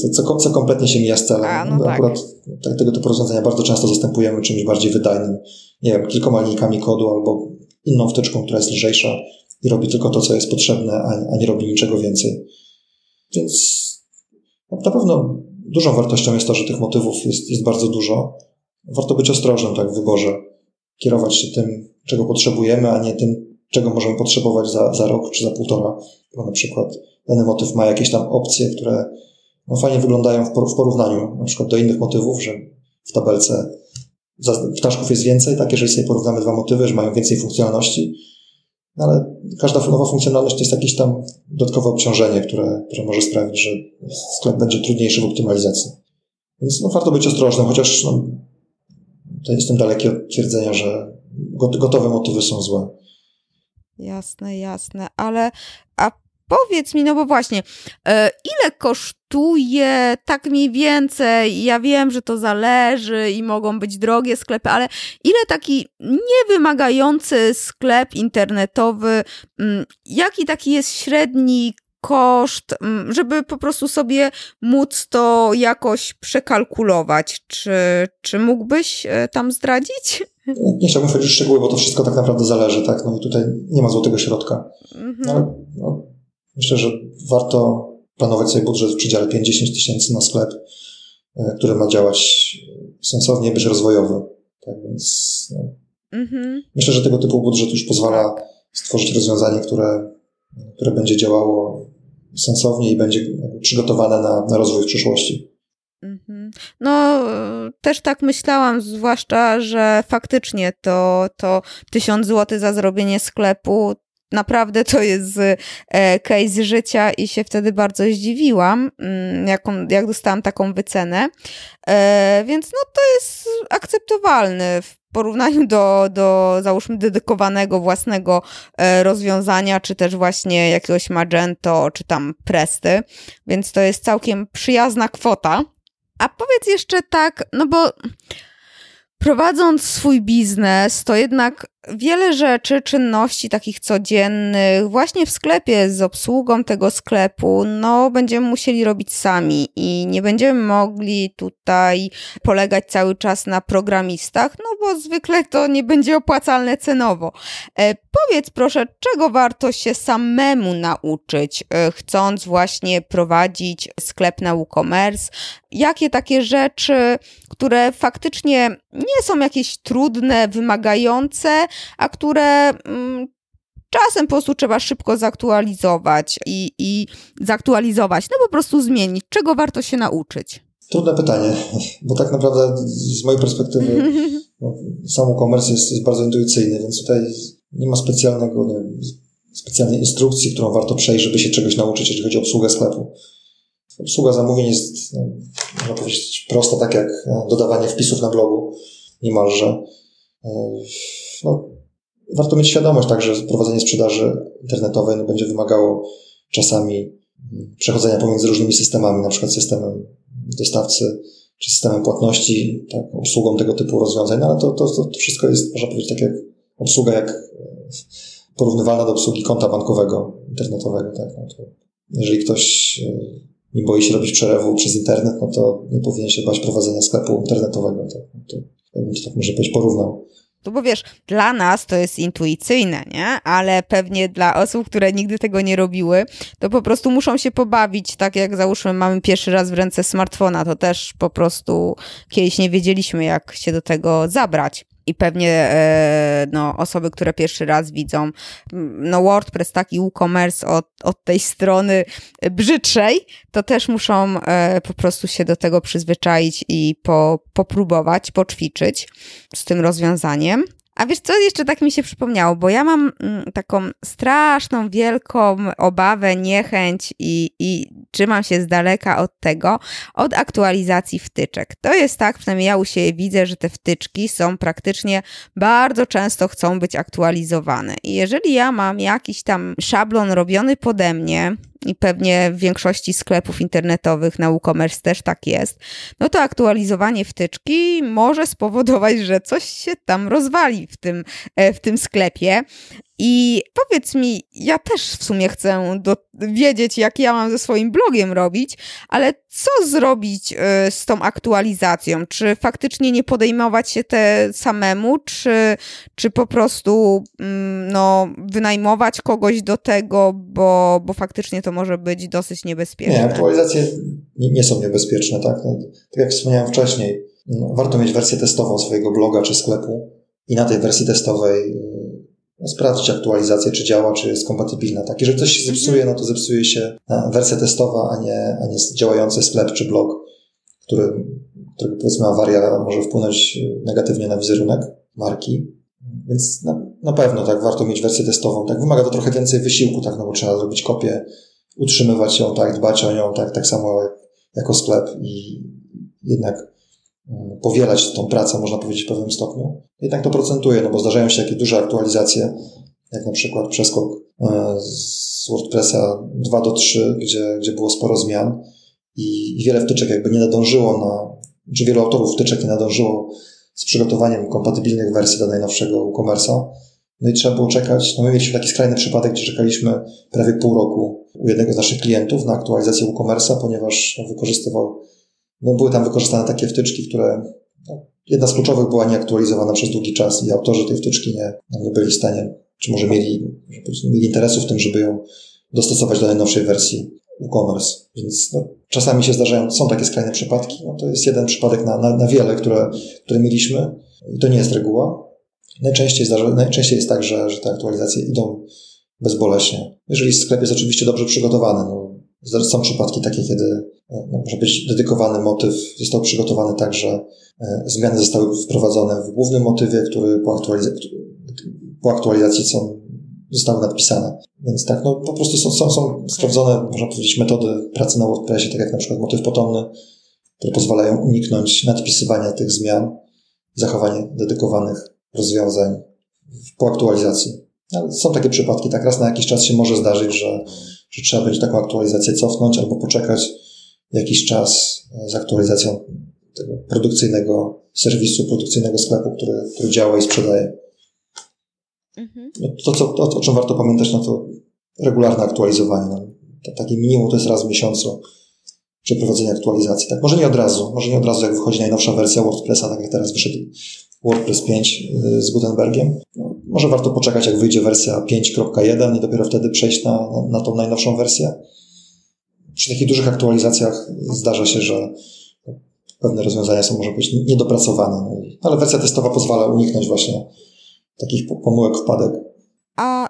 co, co, co kompletnie się mija z celem. A, no tak. Akurat tak, tego typu rozwiązania bardzo często zastępujemy czymś bardziej wydajnym, nie wiem, kilkoma linijkami kodu albo inną wtyczką, która jest lżejsza i robi tylko to, co jest potrzebne, a, a nie robi niczego więcej. Więc na pewno dużą wartością jest to, że tych motywów jest, jest bardzo dużo. Warto być ostrożnym tak, w wyborze. Kierować się tym, czego potrzebujemy, a nie tym, czego możemy potrzebować za, za rok czy za półtora. Bo na przykład dany motyw ma jakieś tam opcje, które no, fajnie wyglądają w porównaniu na przykład do innych motywów, że w tabelce ptaszków jest więcej, tak, jeżeli sobie porównamy dwa motywy, że mają więcej funkcjonalności, no, ale każda nowa funkcjonalność to jest jakieś tam dodatkowe obciążenie, które, które może sprawić, że sklep będzie trudniejszy w optymalizacji. Więc no, warto być ostrożnym, chociaż no, to jestem daleki od twierdzenia, że gotowe motywy są złe. Jasne, jasne, ale a powiedz mi, no bo właśnie, e, ile kosztuje tak mniej więcej? Ja wiem, że to zależy i mogą być drogie sklepy, ale ile taki niewymagający sklep internetowy, mm, jaki taki jest średni koszt, mm, żeby po prostu sobie móc to jakoś przekalkulować. Czy, czy mógłbyś e, tam zdradzić? Nie chciałbym wchodzić w szczegóły, bo to wszystko tak naprawdę zależy, tak? No i tutaj nie ma złotego środka. Mhm. No, no, myślę, że warto planować sobie budżet w przedziale 5-10 tysięcy na sklep, e, który ma działać sensownie, być rozwojowy. Tak więc no, mhm. myślę, że tego typu budżet już pozwala tak. stworzyć rozwiązanie, które, które będzie działało sensownie i będzie przygotowane na, na rozwój w przyszłości. No, też tak myślałam, zwłaszcza, że faktycznie to, to 1000 zł za zrobienie sklepu naprawdę to jest e, case życia i się wtedy bardzo zdziwiłam, mm, jaką, jak dostałam taką wycenę. E, więc no to jest akceptowalne w porównaniu do, do załóżmy dedykowanego własnego e, rozwiązania, czy też właśnie jakiegoś Magento, czy tam Presty, więc to jest całkiem przyjazna kwota. A powiedz jeszcze tak, no bo prowadząc swój biznes, to jednak wiele rzeczy, czynności takich codziennych, właśnie w sklepie z obsługą tego sklepu, no będziemy musieli robić sami i nie będziemy mogli tutaj polegać cały czas na programistach, no bo zwykle to nie będzie opłacalne cenowo. E, powiedz proszę, czego warto się samemu nauczyć, e, chcąc właśnie prowadzić sklep na WooCommerce? Jakie takie rzeczy, które faktycznie nie są jakieś trudne, wymagające, a które mm, czasem po prostu trzeba szybko zaktualizować i, i zaktualizować, no po prostu zmienić. Czego warto się nauczyć? Trudne pytanie, bo tak naprawdę z mojej perspektywy no, sam e-commerce jest, jest bardzo intuicyjny, więc tutaj nie ma specjalnego, nie wiem, specjalnej instrukcji, którą warto przejść, żeby się czegoś nauczyć, jeśli chodzi o obsługę sklepu. Obsługa zamówień jest, no, można powiedzieć, prosta, tak jak e, dodawanie wpisów na blogu niemalże. No, warto mieć świadomość tak, że prowadzenie sprzedaży internetowej no, będzie wymagało czasami przechodzenia pomiędzy różnymi systemami, na przykład systemem dostawcy czy systemem płatności, tak, obsługą tego typu rozwiązań, no, ale to, to, to wszystko jest, można powiedzieć, tak jak obsługa jak e, porównywalna do obsługi konta bankowego internetowego. Tak, no to jeżeli ktoś e, nie boi się robić przelewu przez internet, no to nie powinien się bać prowadzenia sklepu internetowego. Tak, no to, to tak może powiedzieć porównał. No bo wiesz, dla nas to jest intuicyjne, nie? Ale pewnie dla osób, które nigdy tego nie robiły, to po prostu muszą się pobawić, tak jak załóżmy mamy pierwszy raz w ręce smartfona, to też po prostu kiedyś nie wiedzieliśmy, jak się do tego zabrać i pewnie e, no, osoby, które pierwszy raz widzą no, WordPress, taki WooCommerce od, od tej strony brzydszej, to też muszą e, po prostu się do tego przyzwyczaić i po, popróbować, poćwiczyć z tym rozwiązaniem. A wiesz co, jeszcze tak mi się przypomniało, bo ja mam mm, taką straszną, wielką obawę, niechęć i, i trzymam się z daleka od tego, od aktualizacji wtyczek. To jest tak, przynajmniej ja u siebie widzę, że te wtyczki są praktycznie bardzo często chcą być aktualizowane. I jeżeli ja mam jakiś tam szablon robiony pode mnie, i pewnie w większości sklepów internetowych na WooCommerce też tak jest, no to aktualizowanie wtyczki może spowodować, że coś się tam rozwali w tym, e, w tym sklepie. I powiedz mi, ja też w sumie chcę do, wiedzieć, jak ja mam ze swoim blogiem robić, ale co zrobić y, z tą aktualizacją? Czy faktycznie nie podejmować się te samemu, czy, czy po prostu mm, no, wynajmować kogoś do tego, bo, bo faktycznie to może być dosyć niebezpieczne? Nie, aktualizacje nie, są niebezpieczne, tak? No, tak jak wspomniałem wcześniej, no, warto mieć wersję testową swojego bloga czy sklepu i na tej wersji testowej y, sprawdzić aktualizację, czy działa, czy jest kompatybilna. Tak, jeżeli coś się mhm. zepsuje, no to zepsuje się e, wersja testowa, a nie, a nie działający sklep czy blog, który, którego powiedzmy awaria może wpłynąć e, negatywnie na wizerunek marki. Więc na, na pewno tak, warto mieć wersję testową. Tak, wymaga to trochę więcej wysiłku, tak, no bo trzeba zrobić kopię, utrzymywać ją, tak, dbać o nią, tak, tak samo jak, jako sklep i jednak powielać tą pracę, można powiedzieć, w pewnym stopniu. Jednak to procentuje, no bo zdarzają się takie duże aktualizacje, jak na przykład przeskok e, z WordPressa 2 do 3, gdzie, gdzie było sporo zmian i, i wiele wtyczek jakby nie nadążyło na, czy wielu autorów wtyczek nie nadążyło z przygotowaniem kompatybilnych wersji do najnowszego WooCommerce'a. No i trzeba było czekać. No my mieliśmy taki skrajny przypadek, gdzie czekaliśmy prawie pół roku u jednego z naszych klientów na aktualizację WooCommerce'a, ponieważ wykorzystywał no, były tam wykorzystane takie wtyczki, które no, jedna z kluczowych była nieaktualizowana przez długi czas i autorzy tej wtyczki nie, no, nie byli w stanie, czy może mieli, nie mieli interesu w tym, żeby ją dostosować do najnowszej wersji e-commerce. Więc no, czasami się zdarzają, są takie skrajne przypadki. No, to jest jeden przypadek na, na, na wiele, które, które mieliśmy i to nie jest reguła. Najczęściej, zdarza, najczęściej jest tak, że, że te aktualizacje idą bezboleśnie. Jeżeli sklep jest oczywiście dobrze przygotowany, no, są przypadki takie, kiedy e, no, może być dedykowany motyw został przygotowany tak, że e, zmiany zostały wprowadzone w głównym motywie, który po, aktualizacji, po aktualizacji są, zostały nadpisane. Więc tak, no po prostu są, są, są sprawdzone, można powiedzieć, metody pracy na WordPressie, tak jak na przykład motyw potomny, które pozwalają uniknąć nadpisywania tych zmian, zachowanie dedykowanych rozwiązań po aktualizacji. Ale są takie przypadki, tak raz na jakiś czas się może zdarzyć, że że trzeba będzie taką aktualizację cofnąć albo poczekać jakiś czas e, z aktualizacją tego produkcyjnego serwisu, produkcyjnego sklepu, który, który działa i sprzedaje. Mhm. No, to, co, to, o czym warto pamiętać, no to regularne aktualizowanie. No, to, takie minimum to jest raz w miesiącu przeprowadzenie aktualizacji. Tak, może nie od razu, może nie od razu, jak wychodzi najnowsza wersja WordPressa, tak jak teraz wyszedł WordPress 5 y, z Gutenbergiem. No, może warto poczekać, jak wyjdzie wersja 5.1 i dopiero wtedy przejść na, na, tą najnowszą wersję. Przy takich dużych aktualizacjach zdarza się, że pewne rozwiązania są może być niedopracowane, no ale wersja testowa pozwala uniknąć właśnie takich pomyłek, wpadek.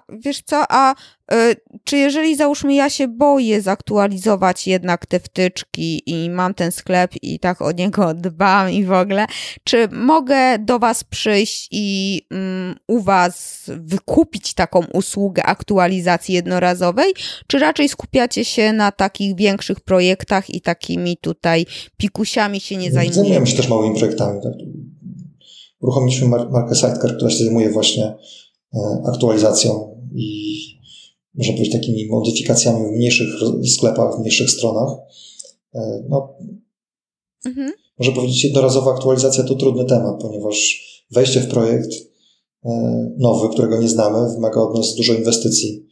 Wiesz co, a y, czy jeżeli załóżmy ja się boję zaktualizować jednak te wtyczki i mam ten sklep i tak o niego dbam i w ogóle, czy mogę do was przyjść i mm, u was wykupić taką usługę aktualizacji jednorazowej, czy raczej skupiacie się na takich większych projektach i takimi tutaj pikusiami się nie zajmujecie? Zajmujemy się też małymi projektami. Tak? Uruchomiliśmy markę Sidecar, która się zajmuje właśnie E, aktualizacją i można powiedzieć takimi modyfikacjami w mniejszych sklepach, w mniejszych stronach. E, no, mhm. Można powiedzieć, jednorazowa aktualizacja to trudny temat, ponieważ wejście w projekt e, nowy, którego nie znamy, wymaga od nas dużo inwestycji.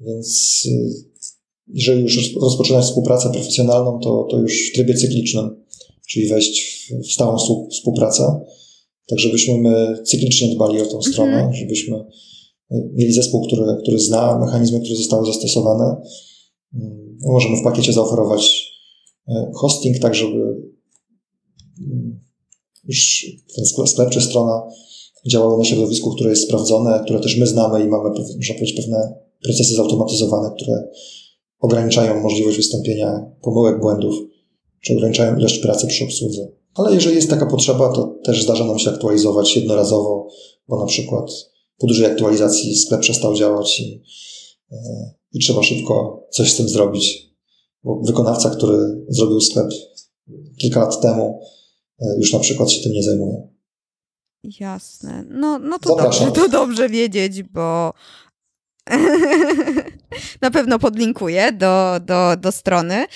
Więc jeżeli już rozpoczynać współpracę profesjonalną, to, to już w trybie cyklicznym, czyli wejść w stałą współpracę tak żebyśmy my cyklicznie dbali o tą mhm. stronę, mhm. żebyśmy e, mieli zespół, który, który zna mechanizmy, które zostały zastosowane. Mm, możemy w pakiecie zaoferować e, hosting, tak żeby mm, już ten sklep czy strona działały na środowisku, które jest sprawdzone, które też my znamy i mamy, można powiedzieć, pewne procesy zautomatyzowane, które ograniczają możliwość wystąpienia pomyłek, błędów, czy ograniczają ilość pracy przy obsłudze. Ale jeżeli jest taka potrzeba, to też zdarza nam się aktualizować jednorazowo, bo na przykład po dużej aktualizacji sklep przestał działać i, e, i trzeba szybko coś z tym zrobić. Bo wykonawca, który zrobił sklep kilka lat temu, e, już na przykład się tym nie zajmuje. Jasne. No, no to, dobrze, to dobrze wiedzieć, bo na pewno podlinkuję do, do, do strony.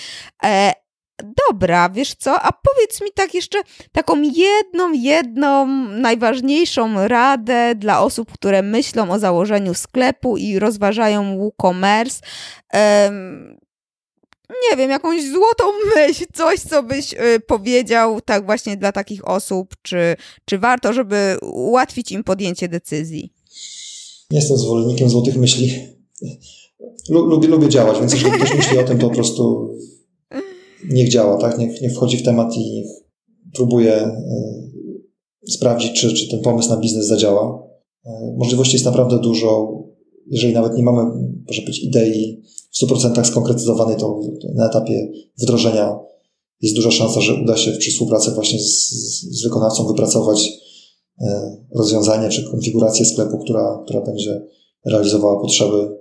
Dobra, wiesz co, a powiedz mi tak jeszcze taką jedną, jedną najważniejszą radę dla osób, które myślą o założeniu sklepu i rozważają WooCommerce. Um, nie wiem, jakąś złotą myśl, coś, co byś y, powiedział tak właśnie dla takich osób, czy, czy warto, żeby ułatwić im podjęcie decyzji? Jestem zwolennikiem złotych myśli. Lubię, lubię działać, więc jeżeli ktoś myśli o tym, to po prostu niech działa, tak? Niech, niech wchodzi w temat i niech próbuje y, sprawdzić, czy, czy ten pomysł na biznes zadziała. Y, możliwości jest naprawdę dużo. Jeżeli nawet nie mamy, może być, idei w 100% skonkretyzowanej, to na etapie wdrożenia jest duża szansa, że uda się przy współpracy właśnie z, z wykonawcą wypracować e, rozwiązanie czy konfigurację sklepu, która, która będzie realizowała potrzeby,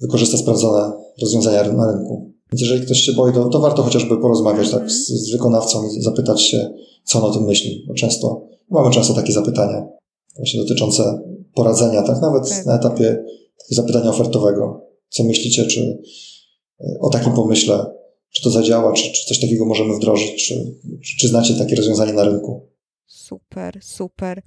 wykorzysta sprawdzone rozwiązania na rynku. Więc jeżeli ktoś się boi, to, to warto chociażby porozmawiać tak, z, z wykonawcą i zapytać się, co on o tym myśli. Bo często mamy często takie zapytania właśnie dotyczące poradzenia, tak nawet tak. na etapie zapytania ofertowego co myślicie, czy e, o takim pomyśle, czy to zadziała, czy, czy coś takiego możemy wdrożyć, czy, czy, czy znacie takie rozwiązanie na rynku. Super, super.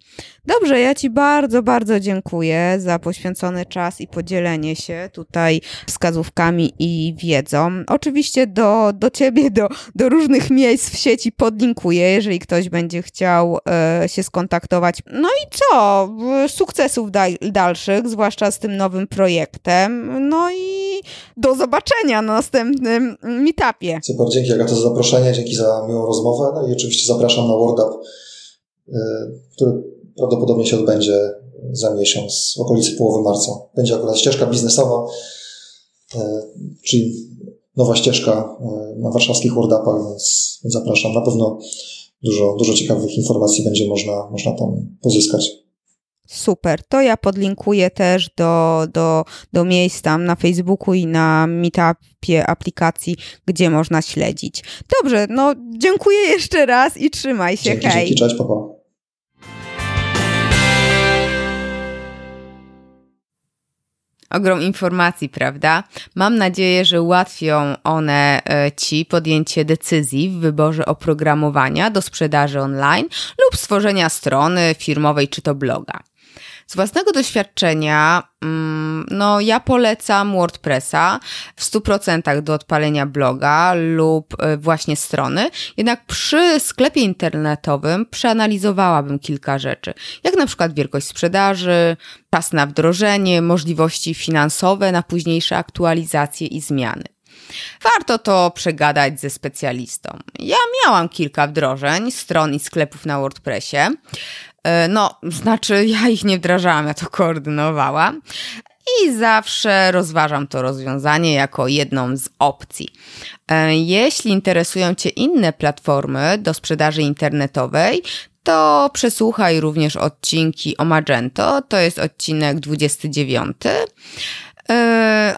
Dobrze, ja Ci bardzo, bardzo dziękuję za poświęcony czas i podzielenie się tutaj wskazówkami i wiedzą. Oczywiście do, do Ciebie, do, do różnych miejsc w sieci podlinkuję, jeżeli ktoś będzie chciał e, się skontaktować. No i co? Sukcesów dal, dalszych, zwłaszcza z tym nowym projektem. No i do zobaczenia na następnym meetupie. Super, dzięki Agato za zaproszenie, dzięki za miłą rozmowę. No i oczywiście zapraszam na WordUp który prawdopodobnie się odbędzie za miesiąc, w okolicy połowy marca. Będzie akurat ścieżka biznesowa, y, czyli nowa ścieżka y, na warszawskich WordUpach, więc zapraszam. Na pewno dużo, dużo ciekawych informacji będzie można, można tam pozyskać. Super. To ja podlinkuję też do, do, do miejsc tam na Facebooku i na Meetupie aplikacji, gdzie można śledzić. Dobrze, no dziękuję jeszcze raz i trzymaj się. Dzięki, Hej. Dzięki, cześć, papa. Ogrom informacji, prawda? Mam nadzieję, że ułatwią one e, Ci podjęcie decyzji w wyborze oprogramowania do sprzedaży online lub stworzenia strony firmowej czy to bloga. Z własnego doświadczenia, mm, no ja polecam WordPressa w 100% do odpalenia bloga lub e, właśnie strony, jednak przy sklepie internetowym przeanalizowałabym kilka rzeczy, jak na przykład wielkość sprzedaży, czas na wdrożenie, możliwości finansowe na późniejsze aktualizacje i zmiany. Warto to przegadać ze specjalistą. Ja miałam kilka wdrożeń stron i sklepów na WordPressie. E, no, znaczy ja ich nie wdrażałam, ja to koordynowałam. I zawsze rozważam to rozwiązanie jako jedną z opcji. E, jeśli interesują Cię inne platformy do sprzedaży internetowej, to przesłuchaj również odcinki o Magento, to jest odcinek 29.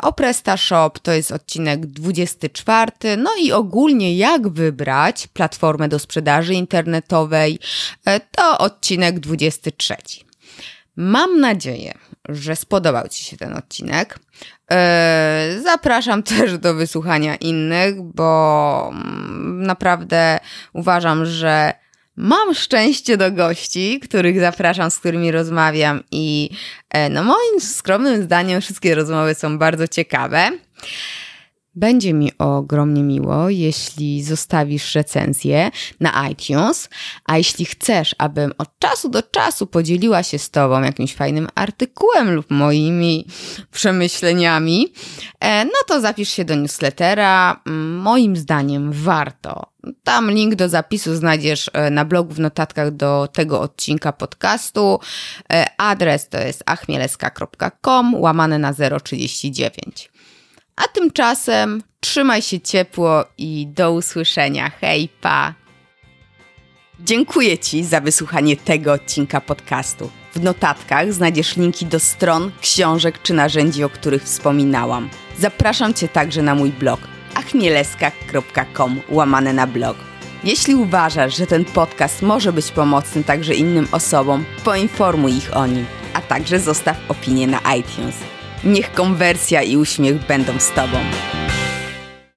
O PrestaShop to jest odcinek 24. No i ogólnie jak wybrać platformę do sprzedaży internetowej e, to odcinek 23. Mam nadzieję, że spodobał Ci się ten odcinek. E, zapraszam też do wysłuchania innych, bo mm, naprawdę uważam, że Mam szczęście do gości, których zapraszam, z którymi rozmawiam i e, no moim skromnym zdaniem wszystkie rozmowy są bardzo ciekawe. Będzie mi ogromnie miło, jeśli zostawisz recenzję na iTunes, a jeśli chcesz, abym od czasu do czasu podzieliła się z Tobą jakimś fajnym artykułem lub moimi przemyśleniami, e, no to zapisz się do newslettera. Moim zdaniem warto. Tam link do zapisu znajdziesz e, na blogu w notatkach do tego odcinka podcastu. E, adres to jest achmieleska.com łamane na 039. A tymczasem trzymaj się ciepło i do usłyszenia. Hej, pa! Dziękuję Ci za wysłuchanie tego odcinka podcastu. W notatkach znajdziesz linki do stron, książek czy narzędzi, o których wspominałam. Zapraszam Cię także na mój blog achmieleska.com łamane na blog. Jeśli uważasz, że ten podcast może być pomocny także innym osobom, poinformuj ich o nim, a także zostaw opinię na iTunes. Niech konwersja i uśmiech będą z Tobą.